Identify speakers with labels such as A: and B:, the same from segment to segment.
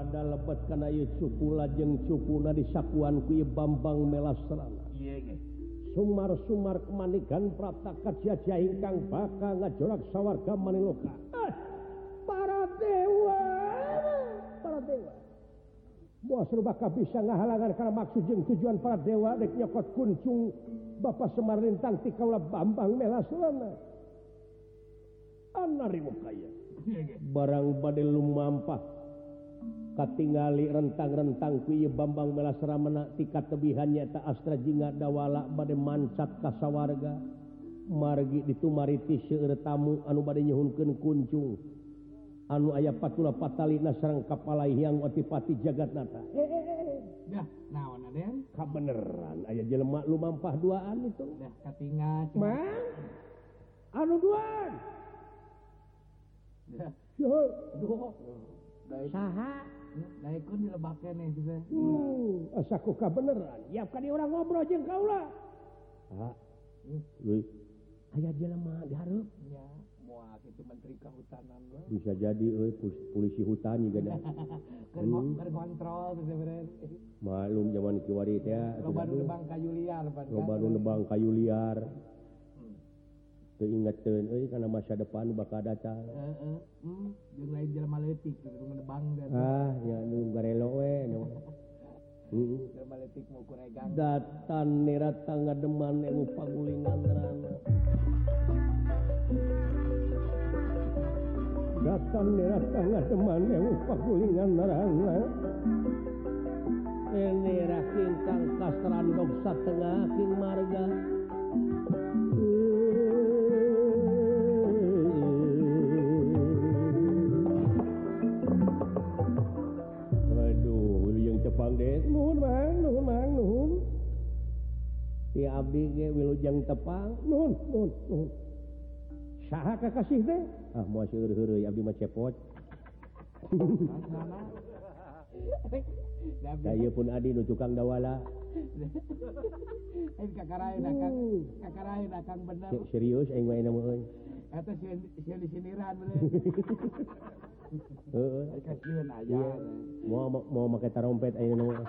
A: pada lebet karena cupu lajeng cupu disakuan sakuan kui Bambang Melasrana Sumar Sumar kemanikan pratakat jaja ingkang bakal ngajorak sawarga maniloka eh, para dewa para dewa. Buah serbaka bisa ngahalangan karena maksud jeng tujuan para dewa dek nyokot kuncung Bapak Semar Lintang tikaulah Bambang Melasrana Anarimu kaya. Barang badai lumampah. katingali rentang-rentang kuyu Bambang Belasramana tikat tebihannya tak Astra Jinga dawala bad mancat kasawarga margi ditumariti tamu anu bade nyuhunkeun kuncung. Anu ayah patula patalina sareng kapala yang otipati jagat nata eh, eh, eh.
B: Dah, nah, aden?
A: Kabeneran ayah jelemak lu mampah duaan itu.
B: Dah,
A: mang anu duaan?
B: Dah.
A: Yo,
B: do.
A: Saha?
B: ka
A: hmm, beneran. Ya kan orang ngobrol jeung kaula. jeng kaulah hmm. Aya jelema diharap
B: ya. Moal itu menteri kehutanan lah.
A: Bisa jadi euy polisi hutan juga dah. Hmm.
B: Kontrol sebenarnya.
A: Malum zaman kiwari teh
B: loba nebang kayu liar
A: loba nebang kayu liar. ingat karena masa depan bakal datang ah,
B: hmm.
A: datan nira tangga deman ilmu pagulingan datan nira tangga deman ilmu pagulingan narana eh. ini rakin tangkas randok satengah king marga. Abdi ge wilujeng tepang. Nuhun, nuhun, nuhun. Saha kakasih teh? Ah, moal seueur heureuy abdi mah cepot.
B: Mana?
A: Da ieu pun adi nu tukang dawala.
B: Eh kakarain akang kakarain akang hmm. bener.
A: Se- Serius aing mah enak mah euy.
B: Eta sieun sieun disiniran bener.
A: Heeh.
B: Kasieun aja.
A: Iya. Mau mau make tarompet aing mah.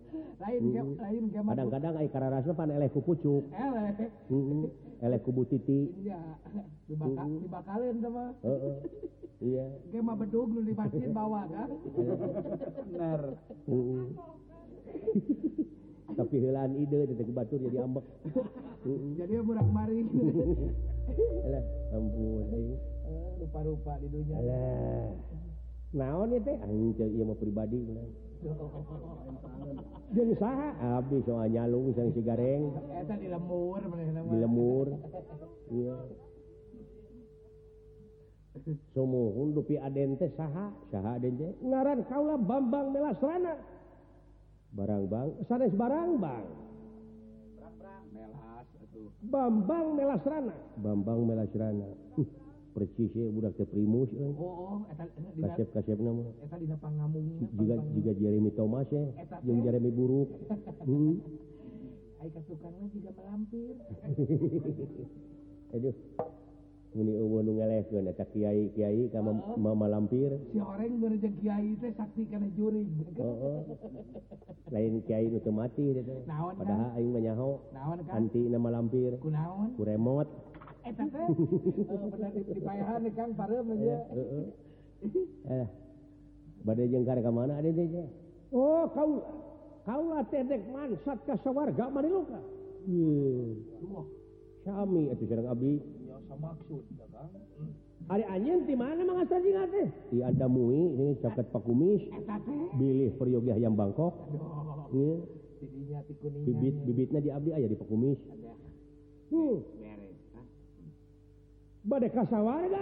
A: kadang-kadang karena pucuk Titi tapi heulaan ide detik batur jadi ambek.
B: Jadi budak mari.
A: Alah, ampun
B: rupa-rupa di dunia.
A: Alah. naon ya teh? Anjing ieu mah pribadi benar jadi sah habis soalnya lu sang si
B: gareng. Di lemur
A: di lemur. Iya. Sumuhun dupi aden teh saha saha aden teh. Ngaran kaula bambang melasrana barang bang sanes barang bang. Bambang melasrana Bambang melasrana percise budak teh primus euy.
B: oh, oh, kasep
A: kasep nama. juga juga Jeremy Thomas eh. ya yang Jeremy buruk. Hmm.
B: juga melampir
A: aduh. Muni eueuh nu ngalehkeun eta kiai kiai ka mama lampir
B: si orang berjeng kiai teh sakti kana jurig
A: heeh. Lain kiai nu teu mati
B: eta
A: padahal aing mah nyaho.
B: Naon
A: anti nama lampir
B: kunaon?
A: Ku remote badai jengkar ke mana ade teh? oh kau teh tedek mansat ke sawarga mana lu
B: kak
A: Sami itu sedang abdi
B: maksud
A: Ari hmm. anjing di mana mangasar jingat teh? Di ada mui ini caket pakumis. Bilih peryogi hayam Bangkok. Iya. Bibit bibitnya di abdi aya di pakumis. Hmm. badai kasawarga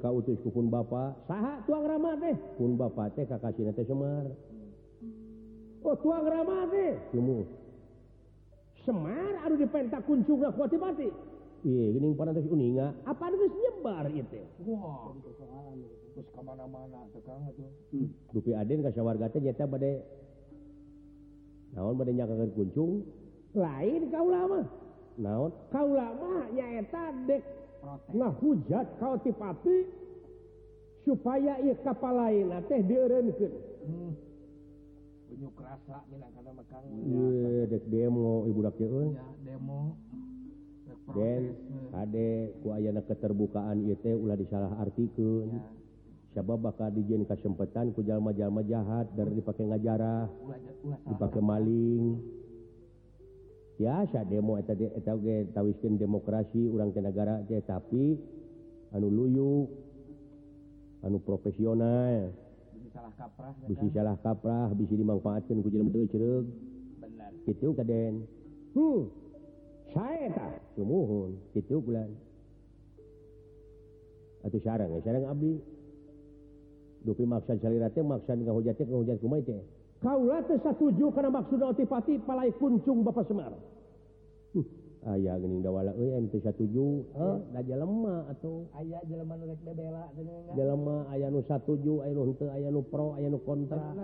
A: kautuspun Bapak sah tuang Rama deh pun Bapak teh kakak teh Semar. Oh tuang Rama deh Cumu Semar aduh dipentak kuncung lah kuati mati Iya gini parantes uninga. Apa harus nyebar itu
B: Wah terus kemana-mana sekarang itu hmm.
A: Dupi aden kasawarga teh nyata badai Naon badai nyakakan kuncung? Lain kau lama naon? Kau lamanya nah hujat kau tipati supaya ia kapal lain teh direnkan
B: hmm. bunyi kerasa minang karena
A: iya dek demo ibu dak
B: ya demo.
A: Dan ade ku ayana keterbukaan ieu teh ulah disalah artikeun. Ya. sabab bakal dijieun kesempatan ku jalma-jalma jahat dari dipakai ngajarah dipakai maling. biasa demo tadi tawiskan demokrasi urang negara aja tapi anu luyu anu profesional. Bisi salah kaprah bisi dimanfaatkan ku dalam ceruk. Itu kaden. Hmm. Saya tak? Semuhun itu bulan atau sarang ya sarang abdi. Dupi maksud saliratnya maksud ngehujatnya ngehujat kumai teh kauju karena maksud otipati palai kuncung Bapak Semarang hmm. ayaah geningdawala eh, eh, aja lemah atau?
B: Aya Jelema
A: aya nu satuju aya nu henteu, aya nu pro aya nu kontra.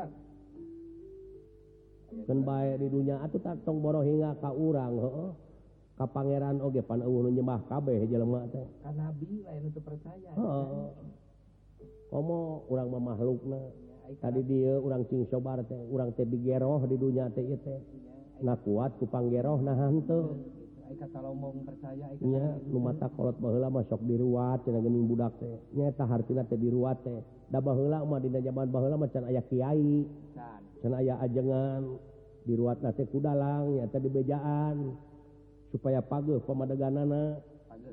A: Baik di dunia atuh tak tong boro hingga ka urang oh ka Pangeran Oge pan nyembah kabeh jelema teh.
B: Ka nabi lain untuk percaya.
A: Komo urang mah makhlukna tadi dia orang Kingsobar orang teh digeroh di dunia teh ieu teh. Na kuat kupanggeroh nahan
B: tuh
A: nya lumata kolot baheula masuk sok diruat cenah geuning budak teh. Nyata hartina teh diruat teh. Da baheula mah dina zaman mah can aya kiai. Can. Aya ajengan. Di teh nate kudalang nyata di bejaan supaya pageuh pamadeganana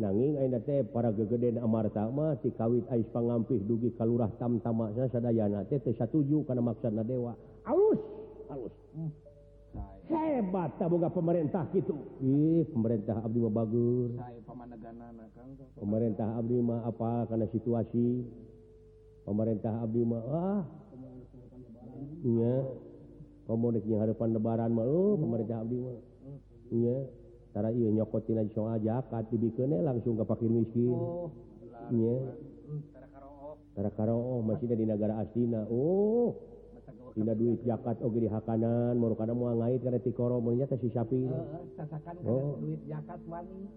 A: nanging teh para gegeden Amartama si kawit Ais pangampih dugi kalurah tamtamaknya sadana satuju karena maksana dewa. Alus halus hmm. hebat tabga pemerintah gitu Ih pemerintah Abdi bagus pemerintah Abdimah apa karena situasi? Pemerintah Abdimah ah. Iya pemudik hadapan lebaran mau oh, pemerintah Abdimah iya nyokotkat langsung ke pakir miskin. Oh, yeah. masih di negara astina. Oh. Tidak duit jakat Oke di hakanan mau karena mau ngait karena tikoro maunya si sapi. Oh. duit jakat wani.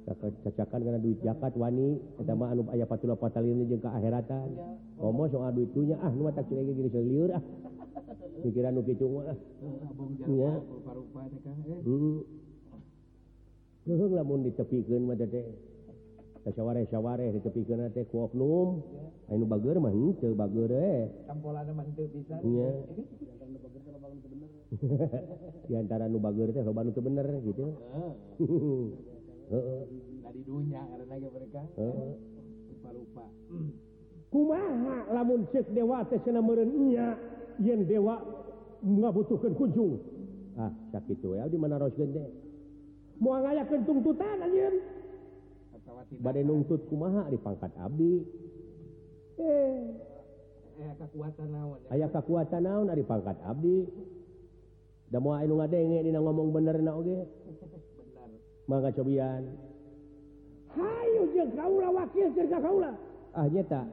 A: Cacakan karena duit jakat wani sama anu ayah patula patalin ini jengka akhiratan ngomong soal duit tunya ah nu tak curiga gini seliur ah. Pikiran nu kitu mah ah. ya lamun ditepikan sawware ditepikan oknum. E. Diantara nu bager teh loba nu teu bener gitu.
B: Heeh. Dari dunya karena mereka. Lupa lupa
A: kumaha lamun cek dewa teh cenah meureun nya yen dewa ngabutuhkeun kunjung ah sakitu ya di mana roskeun teh? tuntutan bad nungtut kumaha di pangkat Abdi. Eh.
B: Kekuatan naon
A: aya kekuatan naon dari pangkat Abdi. Da mau ngomong bener na oge. Maka cobian. Hayu jeung kaula wakil jeung kaula. Ah nyata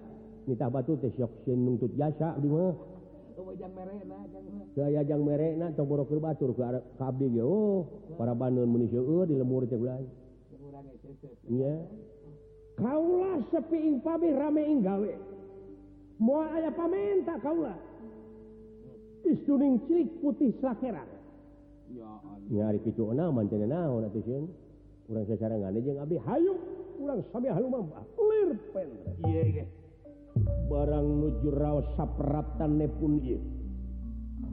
A: nitah batu teh sok nuntut jasa di mah. sayajang merek campur batur ke Abdi oh, para Bandun Muniseur di lemur kaulah sepi pabe rame gawe. Mau aya pamenta kaulah istuning cilik putih sakera nyari picu naon naon atuh urang sasarangan e jeung abdi. Hayu urang sami halu mampa lir pen
B: yeah, yeah.
A: barang nujurraos sapraptanne pun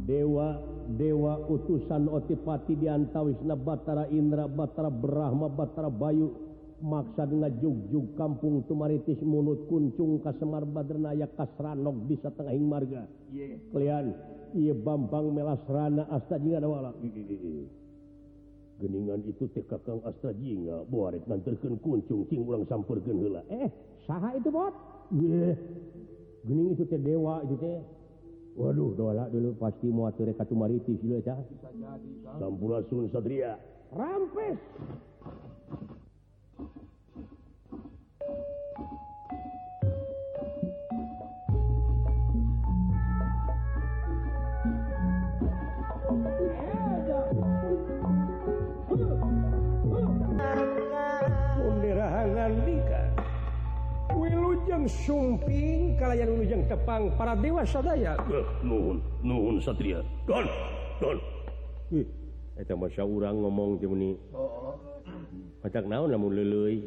A: dewa dewa utusan otipati diantawis na Batara Indra Batara Brahma Batara Bayu. Maksad ngajugjug kampung tumaritis mulut kuncung Kasemar Badernaya Kasranok bisa tengahing marga. Yeah. kalian ia Bambang melasrana asta jingan geningan itu teh kakang asta buarit nganterkeun kuncung cing urang sampurkeun heula. Eh saha itu bot? Gening itu dewa itu teh Waduh dolak dulu pasti mau atur katumaritis Sampurasun Satria. Rampes sumping kalian Unujeng Tepang para dewa sadaya.
C: Eh, nuhun nuhun Satria. Don don
A: Ih, eta masya urang ngomong jeung ni
B: oh, oh.
A: Naon lamun leuleuy.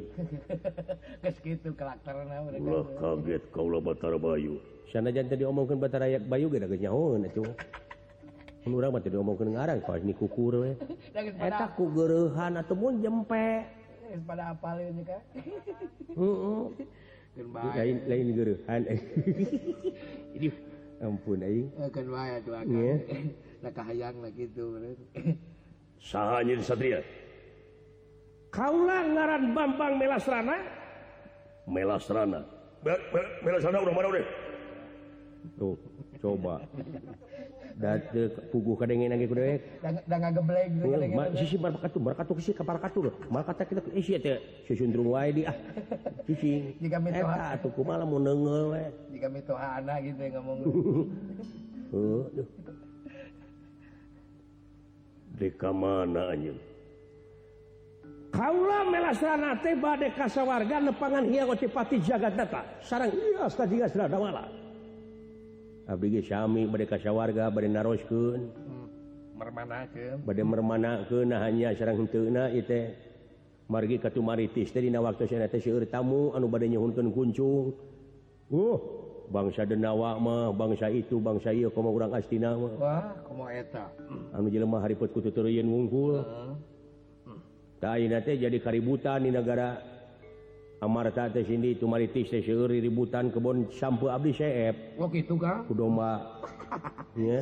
B: geus kitu karakterna urang
C: ulah kaget kaula Batara Bayu.
A: Sanajan tadi omongkeun Batara Bayu ge da geus nyaon atuh. Mun urang mah tadi omongkeun ngarang pas ni kukur we. Eta ku geurehan atuh mun jempe.
B: Geus pada apal ieu ka
A: heeh. lain lain geruhan ini ampun aing
B: eh, kan bae atuh akan lah kahayang lah kitu
C: saha di satria.
A: Kaulah ngaran Bambang Melasrana?
C: Melasrana. Melasrana urang mana urang
A: tuh coba. pugu kadang lagi ku dewek.
B: Da da
A: ngageblek sisi barkatu barkatu sih kapar katur mal kata kita isi teh susundrung wae di ah sisi
B: jika mitoha
A: eh, atuh kumaha lamun neungeul we.
B: Jika mitoha ana gitu ngomong.
A: Heeh
C: di kamana anjeun
A: Kaula melasrana teh bade kasawarga nepangan hiang otipati jagat data sarang iya astajiga sedada malah. Abami bade Naroskeun. Mermana ke hanya teh. Margi Katumaritis dari waktu tamu anu badnya nyuhunkeun kuncung. Uh bangsa denawa mah bangsa itu bangsa ieu komo orang astina anu jelema hariput kututurieun wungkul.
B: Uh
A: -huh. ayeuna teh jadi kaributan di negara amarta teh sini itu teh seuri ributan kebon sampeu abdi seep.
B: Oh kitu kang
A: ku domba. Nya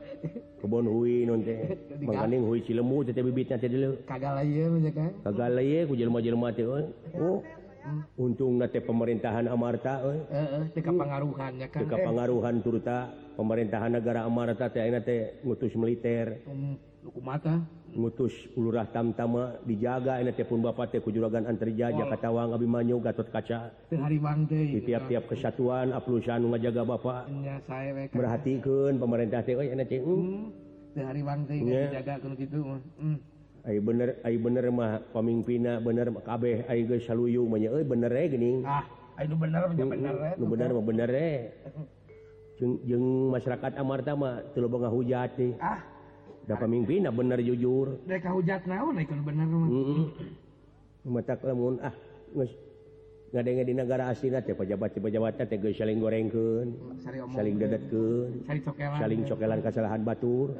A: kebon hui nun teh. Mangganing hui cilemu teh teh bibitna teh
B: deuleuh kagala ye mah kang
A: kagale ye ku jelema-jelema teh euy oh hmm. untungna teh pemerintahan amarta euy eh.
B: heeh teh kapangaruhan nya
A: kang teh eh? kapangaruhan turta pemerintahan negara amarta teh ayeuna teh ngutus militer.
B: Um. luku mata.
A: Mutus ulurah tamtama dijaga enak pun Bapak teku juragan antarjaja Katawang Abimanyu Gatot kaca. Di tiap-tiap kesatuan aplusan ngajaga Bapak perhatikan pemerintah teh euy ana teh
B: hm teh
A: harimang
B: teh dijagakeun kitu mah. Hmm.
A: Ai bener ai bener mah pemimpina bener mah kabeh ai geus saluyu mah nya euy bener eh geuning.
B: Ah, ay e. nu bener mah bener.
A: Nu bener mah bener eh. Jeung jeung masyarakat Amarta mah teu loba ngahujat
B: Ah,
A: dapat mimpi nah bener jujur.
B: Dek kahujat naon ikut bener
A: metak lamun ah geus ngadenge di negara asina teh pejabat teh pejabat teh geus saling gorengkeun saling dedetkeun saling cokelan kesalahan batur.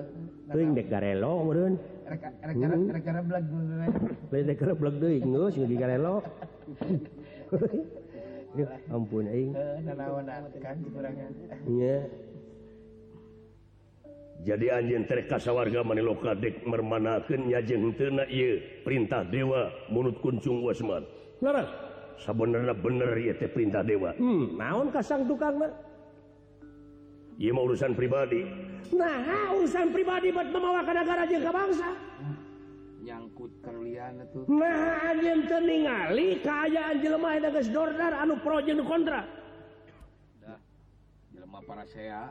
A: Teuing dek garelo meureun.
B: Rek garelo blag rek
A: garelo blag deui geus di garelo. Ampun aing.
B: Heeh, nanaonan kan kurangan.
A: Iya
C: jadi anjing terkasa warga manelokadek mermanakannya nyajeng tena ieu perintah dewa mulut kuncung wasman
A: Ngarang,
C: Sabenerna bener ieu teh perintah dewa
A: hmm, naon kasang tukang mah
C: Iya mau urusan pribadi.
A: Nah, urusan pribadi buat membawa ke negara jengka bangsa.
B: Nyangkut kerulian itu.
A: Nah, anjing teningali kaayaan jelema lemah geus dordar anu projen kontra.
B: Dah, jelema para saya.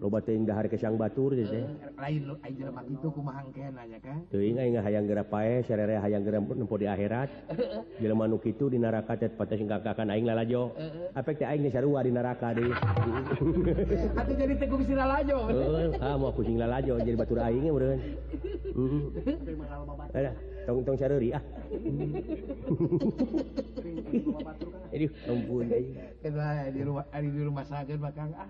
A: lobatinghariang Batur hayang gera hayang gerampo di akhirat. Manuk itu di neraka akan aing lalajo. Eh, eh. Efek aing sarua di neraka deh
B: atau jadi teguh si
A: lalajo? Ah mau kucing lalajo jadi batur aing beureun mm-hmm. ada tong tong saruri ah. Aduh, ampun.
B: Di rumah, di rumah sakit, bakang ah.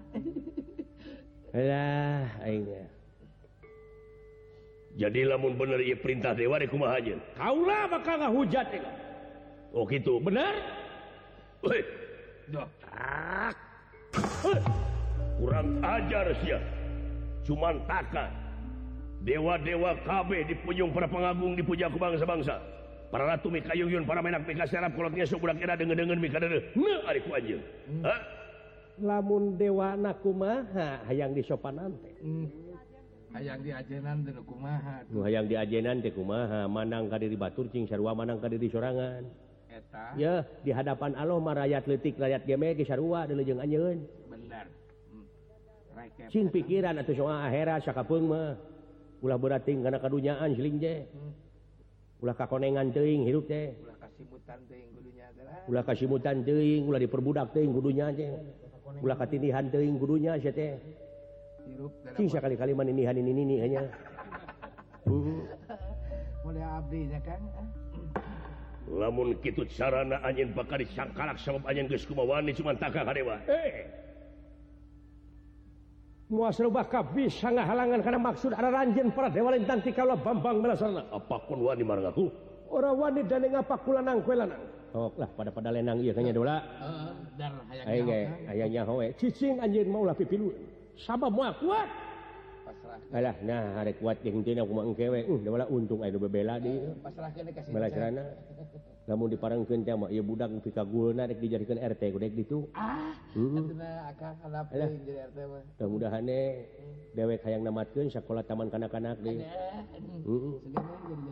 C: jadi lamun bener perintah Dewa aja
A: kaulah bakal hujat
C: Oh gitu?
A: Bener?
C: Kurang ajar sia. Cuman takkan dewa-dewa KB dipujung para pengagung dipujaku bangsa-bangsa para ratu Mikayun para menak Mika serap kolotnya sebudak kira dengan-dengan Mika nah, adikku anjeun. Hmm.
A: lamun dewa nakumaha hayang disopanan teh
B: hmm. hayang diajenan teh kumaha.
A: Nu hayang diajenan teh kumaha manang ka diri batur cing sarua manang ka diri sorangan.
B: Eta.
A: Ya di hadapan Allah mah rakyat leutik rakyat geme ge sarua deuleuh jeung anjeun.
B: Bener. Hmm.
A: cing pikiran atuh soal akhirat sakapeung mah. Ulah berating kana kadunyaan siling je
B: hmm.
A: ulah kakonengan teuing hirup teh.
B: Ulah kasimutan teuing kudunya
A: ulah kasimutan teuing ulah diperbudak teuing kudunya teh. ulah katinihan teuing gurunya sia teh cing sakali-kali maninihan ini ini hanya bu
B: mulai abdi ya kan
C: lamun kitu carana anjeun bakal disangkalak sabab anjeun geus kumawani cuman taka kadewa
A: eh Muas rubah kabis sangat halangan karena maksud ada ranjen para dewa lintang tikaulah bambang melasana.
C: apapun wani marang aku?
A: Orang wani dan ngapa kulanang kue lanang. toklah pada-pada lenang iya kayaknya dola? Ayahnya hoe. cicing anjir maulah pipilu sabab mau kuat. Alah nah hari kuat yang tina aku mau we. uh dola untung ayo bebela di.
B: Pasrah
A: ke dikasih namun diparangkan mah ya budak pikagulna rek dijadikan RT gudek gitu
B: ah hmm.
A: Mudah-mudahan dewek hayang namatkeun sekolah taman kanak-kanak deui. Heeh
B: hmm.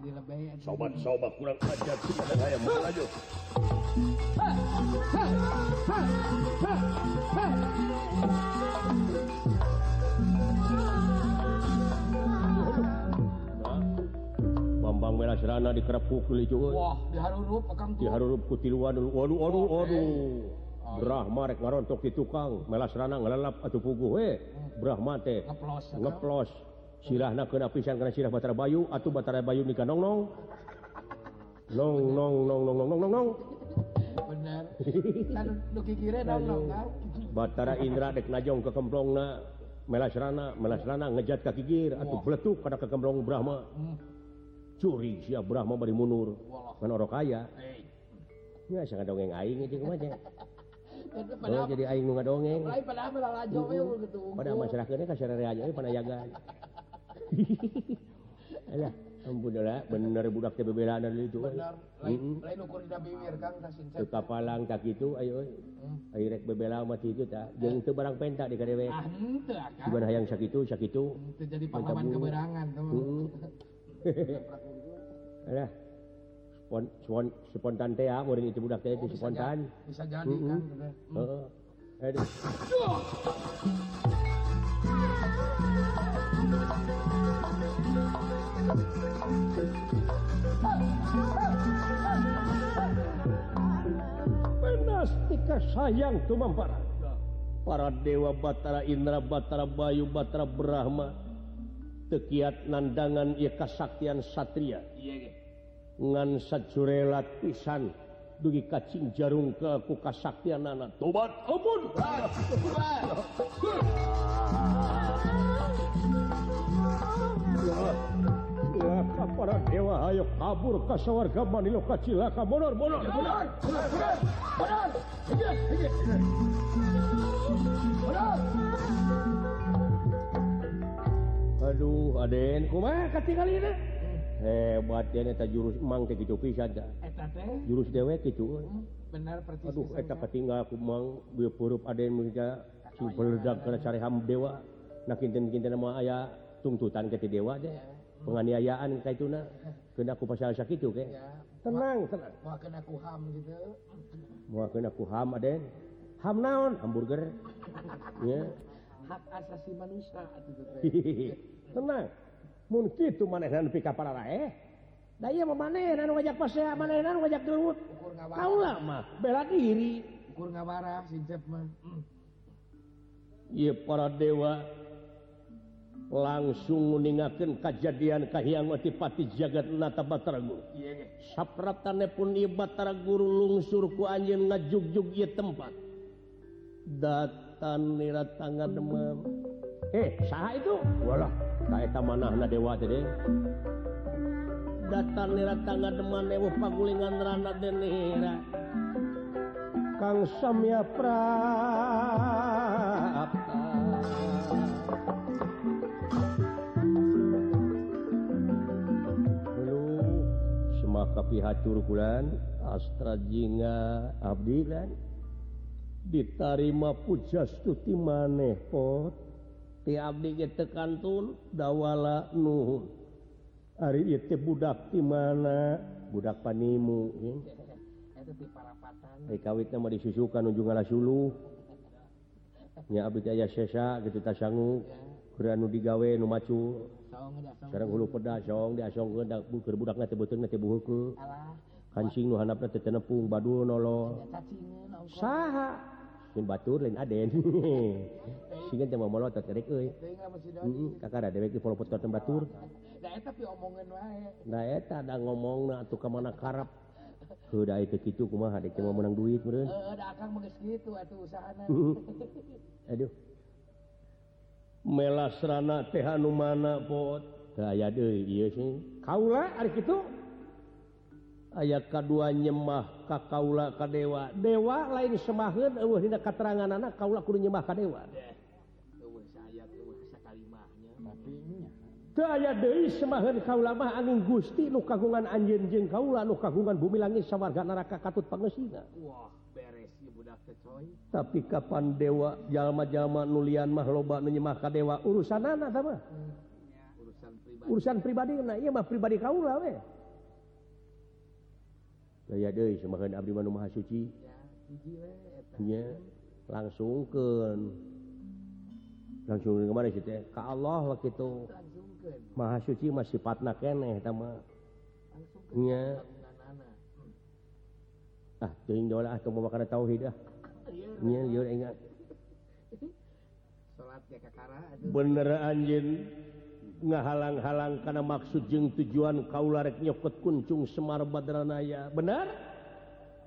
B: jadi lebay.
C: Sobat-sobat kurang ajar
B: sih ada hayang
A: mau lanjut ha ha ha ha Ah. Brahma dikerepuk ngarontok di tukang. Melas serana ngelelap atau pugu we eh. Brahma teh
B: ngeplos
A: ngeplos. Sirahna kena pisang kena sirah Batara Bayu atau Batara Bayu nikah nong nong. Nong nong nong nong nong nong nong. Nong Batara Indra dek najong ke kemplong na melas rana melas rana ngejat kaki gir atau beletuk pada ke kemplong Brahma. curi si Brahma bari munur menorok kaya nggak sangat dongeng aing itu
B: kemana
A: Oh, jadi aing
B: nggak dongeng.
A: Pada masyarakatnya ini kasar aja, ini pada jaga. Alah, ampun lah, bener budak teh bebelaan dari itu. Eh.
B: Bener, lain ukur dina bibir kang
A: kasih.
B: Tuh
A: kapalang tak itu, ayo, eh.
B: mm.
A: ayo rek bebela mati itu tak. Jangan itu barang pentak di kadewe.
B: Ah, ente ah,
A: kang. Ibadah yang sakit
B: itu, sakit itu.
A: Terjadi
B: keberangan tuh.
A: Alah. Spon, spon, spontan teh ah, murid itu budak teh itu
B: bisa
A: spontan.
B: bisa jadi kan gitu. Hmm.
A: Heeh. Aduh. Penastika sayang tumampara. Para dewa Batara Indra, Batara Bayu, Batara Brahma. Tekiat nandangan ia kasaktian satria.
B: iya ge
A: Ngan sajurelat pisan. Dugi kacing jarung ke ku kasaktian anak. Tobat ampun. Ya, para dewa ayo kabur ka sawarga manilo kacilaka monor monor monor. Aduh Aden. Kuma hebat jurus
B: mang gitu
A: jurus dewek
B: itu
A: Aduh ketinggal akuanguruf Adendak ham dewa. Nama aya tuntutan ke dewa teh. penganiayaan kayak itu nah. Kena aku pasal sakit itu
B: kayak
A: tenang tenang.
B: Mau kena aku ham gitu.
A: Mau kena aku ham Aden. Ham naon? Hamburger. Ya
B: hak asasi manusia
A: itu tenang mungkin itu manehan pika para rae eh? da iya mah manehan ngajak pasea manehan ngajak gelut
B: Ukur
A: tahu
B: ngawarah.
A: lah mah bela diri
B: Ukur ngawarah sincep mah. Hmm.
A: iya para dewa langsung ningaken kejadian kahiyang pati jagat nata batara
B: guru ge.
A: sapratane pun ieu batara guru lungsur ku anjeun ngajugjug ieu tempat datan nira tangga demam eh saha itu? Walah kaeta manahna dewa jadi datang nira tangga deman ewo pagulingan rana denira Kang Samya Prapta Dulu semaka pihak kulan Astra Jinga Abdi kan Ditarima puja stuti maneh pot. ti kantun dawala nuhun. Hari itu budak di mana? Budak panimu kawitnya mau disusukan ujung ala sulu abdi aya sesa gitu tasangu kuranu digawe nu macu. Sekarang hulu peda song dia song gendak buker budak nanti betul nanti
B: buhuku
A: kancing nu hanapna tetenepung badul nolol. Saha. Sin batur lain aden. Singan teh mau melotot rek euy. Kakara dewek di polotot teh batur.
B: Da eta pi omongan wae.
A: Da eta da ngomongna atuh ka mana karep. Heuh da itu kitu kumaha dek mau menang duit meureun.
B: Heeh da akang mah geus kitu atuh usahana.
A: Aduh. Melasrana teh anu mana pot. Da aya deui ieu sih. Kaula ari kitu. ayat kadua nyembah ka kaula ka dewa. Dewa lain semahun eueuh dina anak Kaula kudu nyemah Kadewa daya semaheun semahun kaulamah angin Gusti nu kagungan anjeun jeung kaula nu kagungan bumi langit sawarga neraka katut pangeusina
B: Wah beres ieu budak kecoy
A: tapi kapan dewa jalma-jalma nulian mah loba nu nyemah ka dewa? Urusanana tah mah?
B: Urusan pribadi.
A: Urusan pribadi nah iya mah pribadi kaula weh Maha Suci.
B: Ya,
A: langsung ke langsung kemana situ ya ke Allah lah
B: Langsungkeun.
A: Maha Suci mah sifatna keneh
B: sama
A: nya ah teuing doa ah teu makan tauhid ah. Nya ieu ingat.
B: Salat ya kakara
A: bener anjing ngahalang-halang karena maksud jeung tujuan kaularek nyokot kuncung Semar Badranaya benar?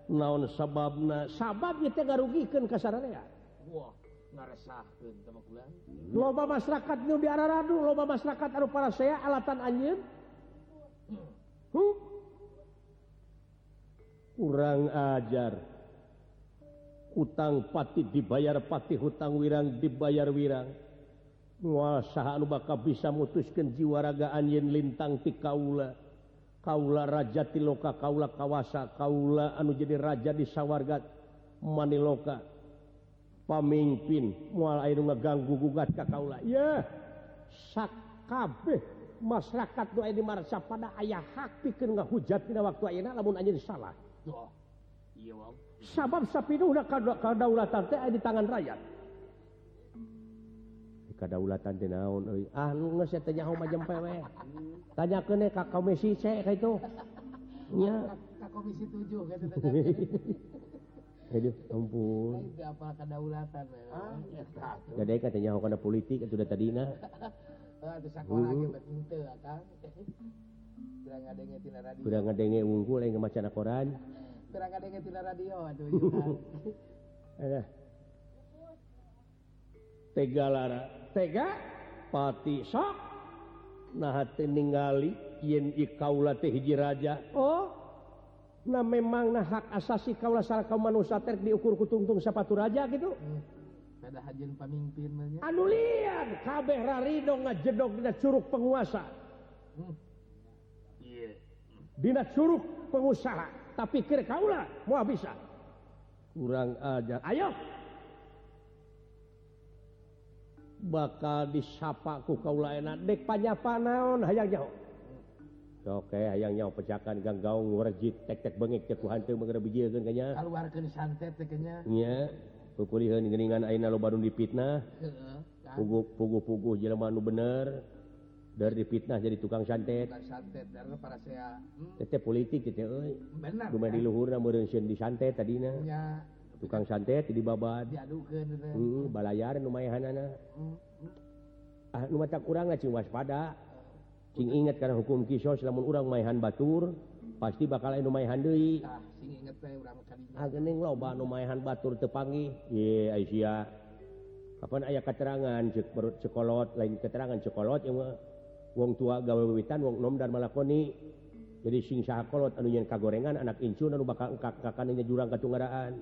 A: Naon sababna? Sabab
B: kita garugikan kasarannya wow,
A: loba masyarakat nu di radu loba masyarakat anu para saya alatan anjir huh? kurang ajar. Utang pati dibayar pati hutang wirang dibayar wirang. nuasaha baka bisa mutuskan jiwaragaan yen lintang ti kaula. Kaula raja tiloka kaula kawasa kaula anu jadi raja di sawwargat maniloka. Pamimpin mual air ngeganggu gugat ka kaula. Ya sakabeh masyarakat doa di marsa pada ayah hak pikeun ngahujat hujat waktu ayeuna lamun aja salah.
B: Oh.
A: sabab sapi udah kadaulatan teh di tangan rakyat. kedaulatan euy ah lu nges tanya homa jempewe tanya kene ka komisi C ka itu nya
B: ka komisi 7 gitu
A: Aduh, ampun.
B: Apa kedaulatan
A: ah, Jadi katanya kana politik itu udah tadi
B: nah. itu sakola mm-hmm. ge betente akang. Kurang ngadenge tina radio.
A: Kurang ngadenge unggul yang macan koran.
B: Kurang ngadenge tina radio aduh. Aduh.
A: tegalara tega pati sok nah ningali yen kaula teh hiji raja oh nah memang nah hak asasi kaula salah kaum manusia teh diukur kutungtung sapatu raja gitu eh,
B: hmm. ada hajian pamimpin nanya.
A: anu lian kabeh rarido ngajedog dina curug penguasa
B: hmm. yeah.
A: dina curug pengusaha tapi kira kaula mau bisa kurang aja ayo bakal disapaku kaula enak dek panyapa naon hayang nyaho. Oke okay, hayang nyaho pecakan ganggaung warjit tek tek bengek cek ku teu mangga biji ka kanya
B: Kaluarkeun santet teh nya
A: nya kukulihan geningan ayeuna lo baru dipitnah.
B: Heeh
A: pugu pugu jelema nu bener. Dari dipitnah jadi tukang santet.
B: Santet dari para saya hmm.
A: tete politik gitu euy.
B: Bener
A: cuma di luhurna meureun di santet tadina.
B: Nya
A: tukang santet di
B: babat.
A: Uh, balayaran
B: lumayan
A: ah, kurang waspada. Sing ingat karena hukum kisos namun urang mainhan Batur pasti bakal lumayan nu lumayan Batur tepangi Ye, Asia Kapan aya keterangan cek perut cekolot lain keterangan cekolot yang wong tua gawewitan wong nom dan malakoni. Jadi sing sahakolot anu ka kagorengan anak incun anu bakal kakaknya jurang ketunggaraan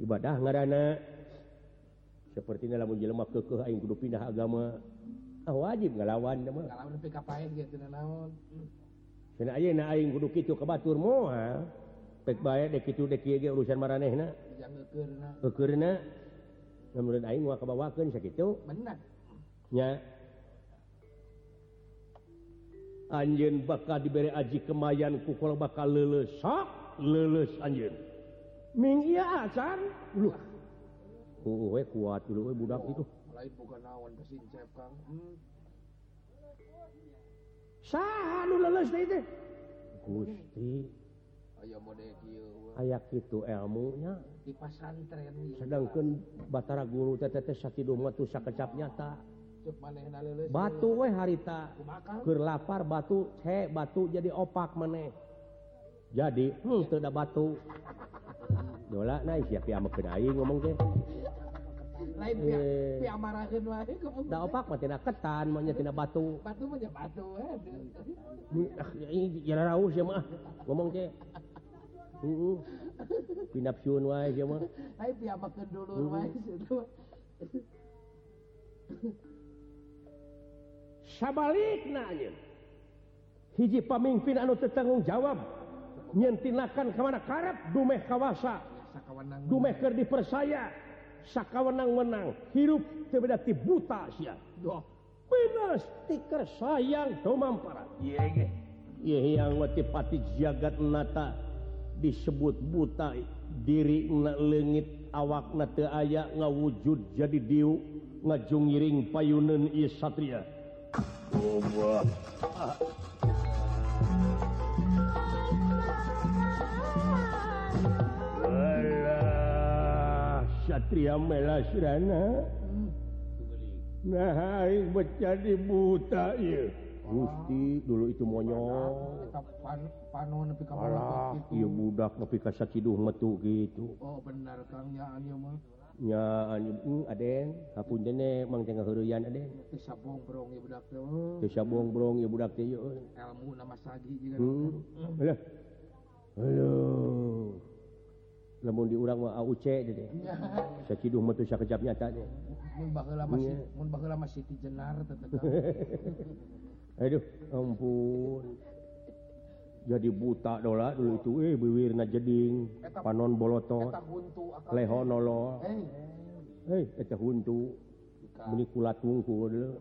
B: ibadah
A: ngaranna sepertinya lamun jelema keukeuh aing kudu pindah agama. Ah wajib ngalawan teh mah
B: kalau nepi ka paeh ge teu naon
A: cenah ayeuna aing kudu kitu ka batur moal pek bae dek kitu dek kieu ge urusan maranehna.
B: Dijangeukeurna
A: eukeurna lamun aing moal kabawakeun sakitu
B: Bener.
A: nya. Anjeun bakal dibere aji kemayan ku kalau bakal leuleus sok leuleus anjeun. minggu acan dulu uwe kuat dulu uwe budak oh, itu
B: lain bukan awan kasincep kang hmm.
A: saha nu leles teh teh gusti.
B: Aya mode kieu
A: aya kitu ilmunya
B: di pasantren
A: sedangkeun batara guru teh teh satidu mah teu sakecap nyata batu weh harita. Keur lapar batu he batu jadi opak meneh jadi hmm teu da batu. dola na siap ya meken aing ngomong teh
B: lain
A: e...
B: pihak marahin wae
A: da opak mah tina ketan mah tina batu
B: batu mah batu
A: ya raus ya mah ngomong teh Heeh. Pinapsiun wae ya mah.
B: Hai pihak dulur
A: dulu
B: wae situ.
A: sabalikna nanya. Hiji pamimpin anu tertanggung jawab. Nyentinakan ka mana karep dumeh kawasa. Dumeker dipercaya sakawenang menang hirup tebeda ti buta sia.
B: doh
A: Benas tiker sayang domampara. Ieu ge. Ieu yang wati pati jagat nata disebut buta diri na leungit awakna teu aya ngawujud jadi diu ngajungiring payuneun ieu satria. Oh, Satria melasrana. Nah, nah menjadi buta Gusti dulu itu monyong Iya budak nepi ka hidung metu gitu
B: oh, benar Kang ya anu mah
A: nya anu uh, aden hapun mang tengah hurian aden
B: teu sabong brong ya budak teh
A: teu sabong brong ya budak teh
B: elmu nama sagi juga.
A: hmm. Hmm. Halo. Halo. Lamun di urang
B: maucenya
A: Aduh ampun. Jadi buta dola dulu itu. Eh biwirna jeding. Panon bolotot lehonolol
B: eh
A: eta huntu. Menikula tungku dulu.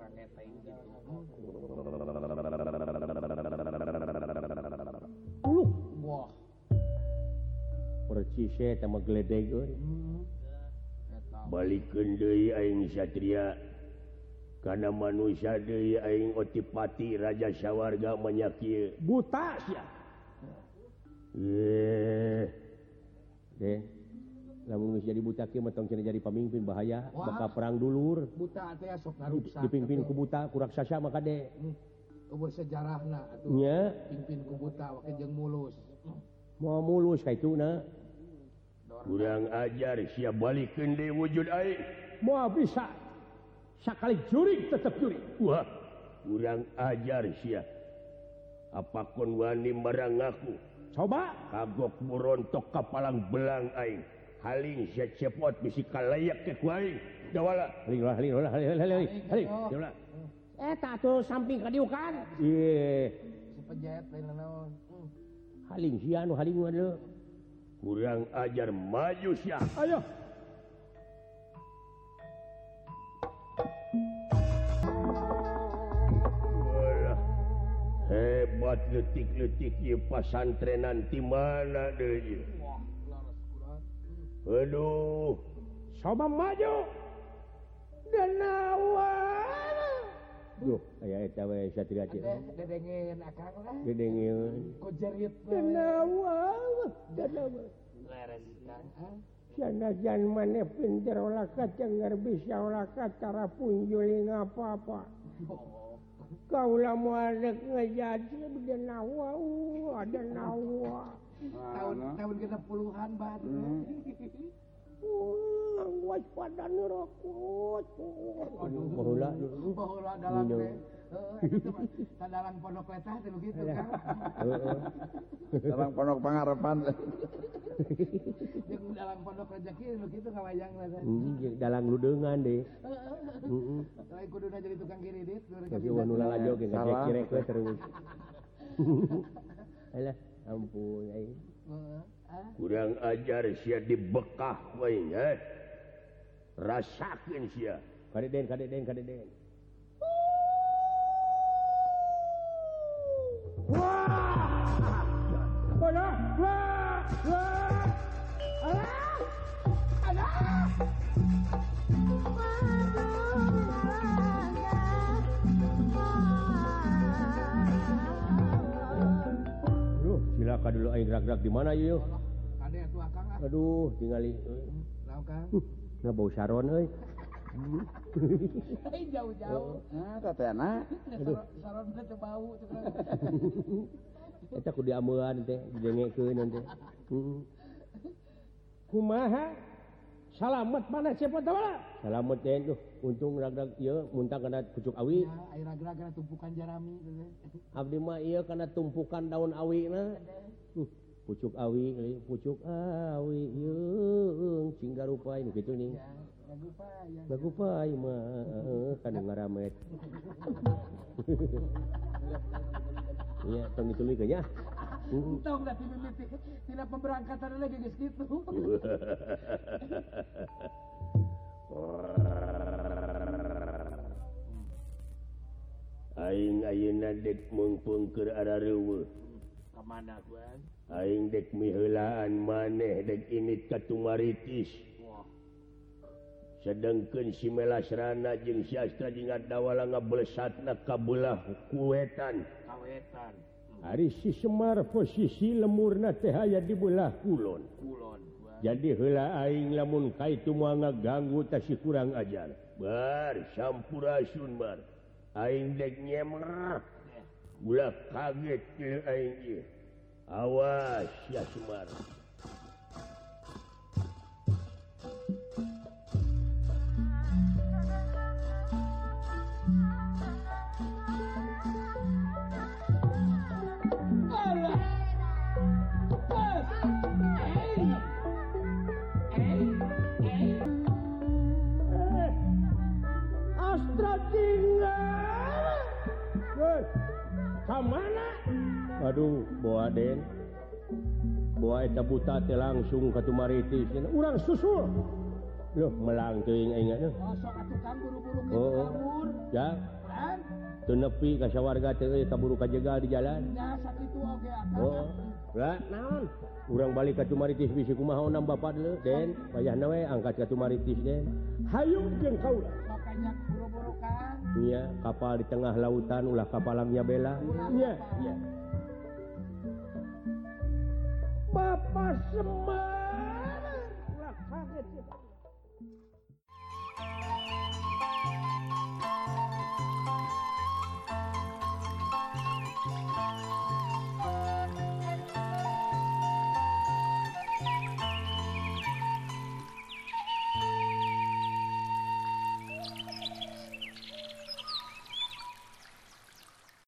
C: balikria karena manusia Deing otipati Raja syawarga manyakieu
A: buta eh. Eh. jadi buta jadi pemimpin bahaya maka perang dulur.
B: Buta
A: dipimpin ke buta kuraksasa maka dek
B: hmm.
A: sejarahnya
B: pimpin ke buta mulus.
A: mau mulus itu
C: kurang ajar siap balik di wujud air.
A: Mau bisa sekali jurig tetap jurig.
C: Wah kurang ajar siap. Kon wani barang aku?
A: Coba.
C: Kagok murontok kapalang belang aing haling sia cepot bisi kalayak ke kuaing dawala haling lah haling lah haling haling haling haling.
A: Eh tak tuh samping kadiukan.
B: Iya sepejet lain naon
A: Haling sian, haling
C: kurang ajar maju ya
A: ayo.
C: Hebat letik-letik ieu pasantrenan di mana deh Aduh.
A: Sama maju. Dan
B: nawa
A: sanajan maneh pinter olah kacengar bisa olah cara punjuli apa-apa.
B: Kau
A: lama ada ngejadi ada nawa ada nawa.
B: Tahun tahun kita puluhan baru
A: waspada
B: dalam pondok pengarepan
D: dalam pondok
B: rezeki gitu ngawayang mm,
A: Dalang ludengan deh
B: lain kuduna jadi tukang kiridit
A: tapi wanula lajo ge ngajak kiri terus. Alah ampun
B: aing
C: kurang ajar si di bekah main eh? Ya. rasakin si
A: kadeden kadeden kadeden dulu air drag drag di mana yuk? aduh
B: tinggal
D: Sharon aku
B: diamulan teh
A: kumaha? Salamet mana siapa tawala salamet teh tuh untung ragdag iya muntah karena pucuk awi.
B: Ya, air agar tumpukan jarami
A: abdi mah iya karena tumpukan daun awi nah uh. pucuk awing pucuk awi garupa gitu nih eh, kana ngaramet iya tong diculik ya Untung
B: nggak tidur mimpi, tidak pemberangkatan lagi geus kitu.
C: Aing ayeuna dek mengpengker ara reueuh.
B: Kamana, Bang?
C: Aing dek miheulaan maneh dek init katumaritis. Sedangkeun si Melasrana jeung sastra jingat dawala ngebelesat na kabulah kuwetan
B: kawetan.
C: Hmm. Hari si Semar posisi lemurna tehaya dibulah kulon.
B: Kulon
C: jadi hela aing lamun kaitu ngaganggu ngeganggu tasi kurang ajar. Bar sampurasun bar. Aing dek nyemerah. Bulah kaget ke aing ieu. Awas ya Sumar.
A: Astra tinggal. Good. kamana? Aduh, boa den. Boa eta buta teh langsung ka Tumaritis. Urang susul. Loh, melang teuing aing oh, atuh.
B: Kosok atuh kan buru-buru ke
A: Oh, oh. Ya, nepi kasya warga kaburu kajjegal di jalan. Oh, kurang balik kacumaritis bisi kuma nambah padle den? Payah nawe angkat kacumaritis den. Hayung jeung kaula. Iya kapal di tengah lautan ulah kapalangnya bela iya iya Bapak Semar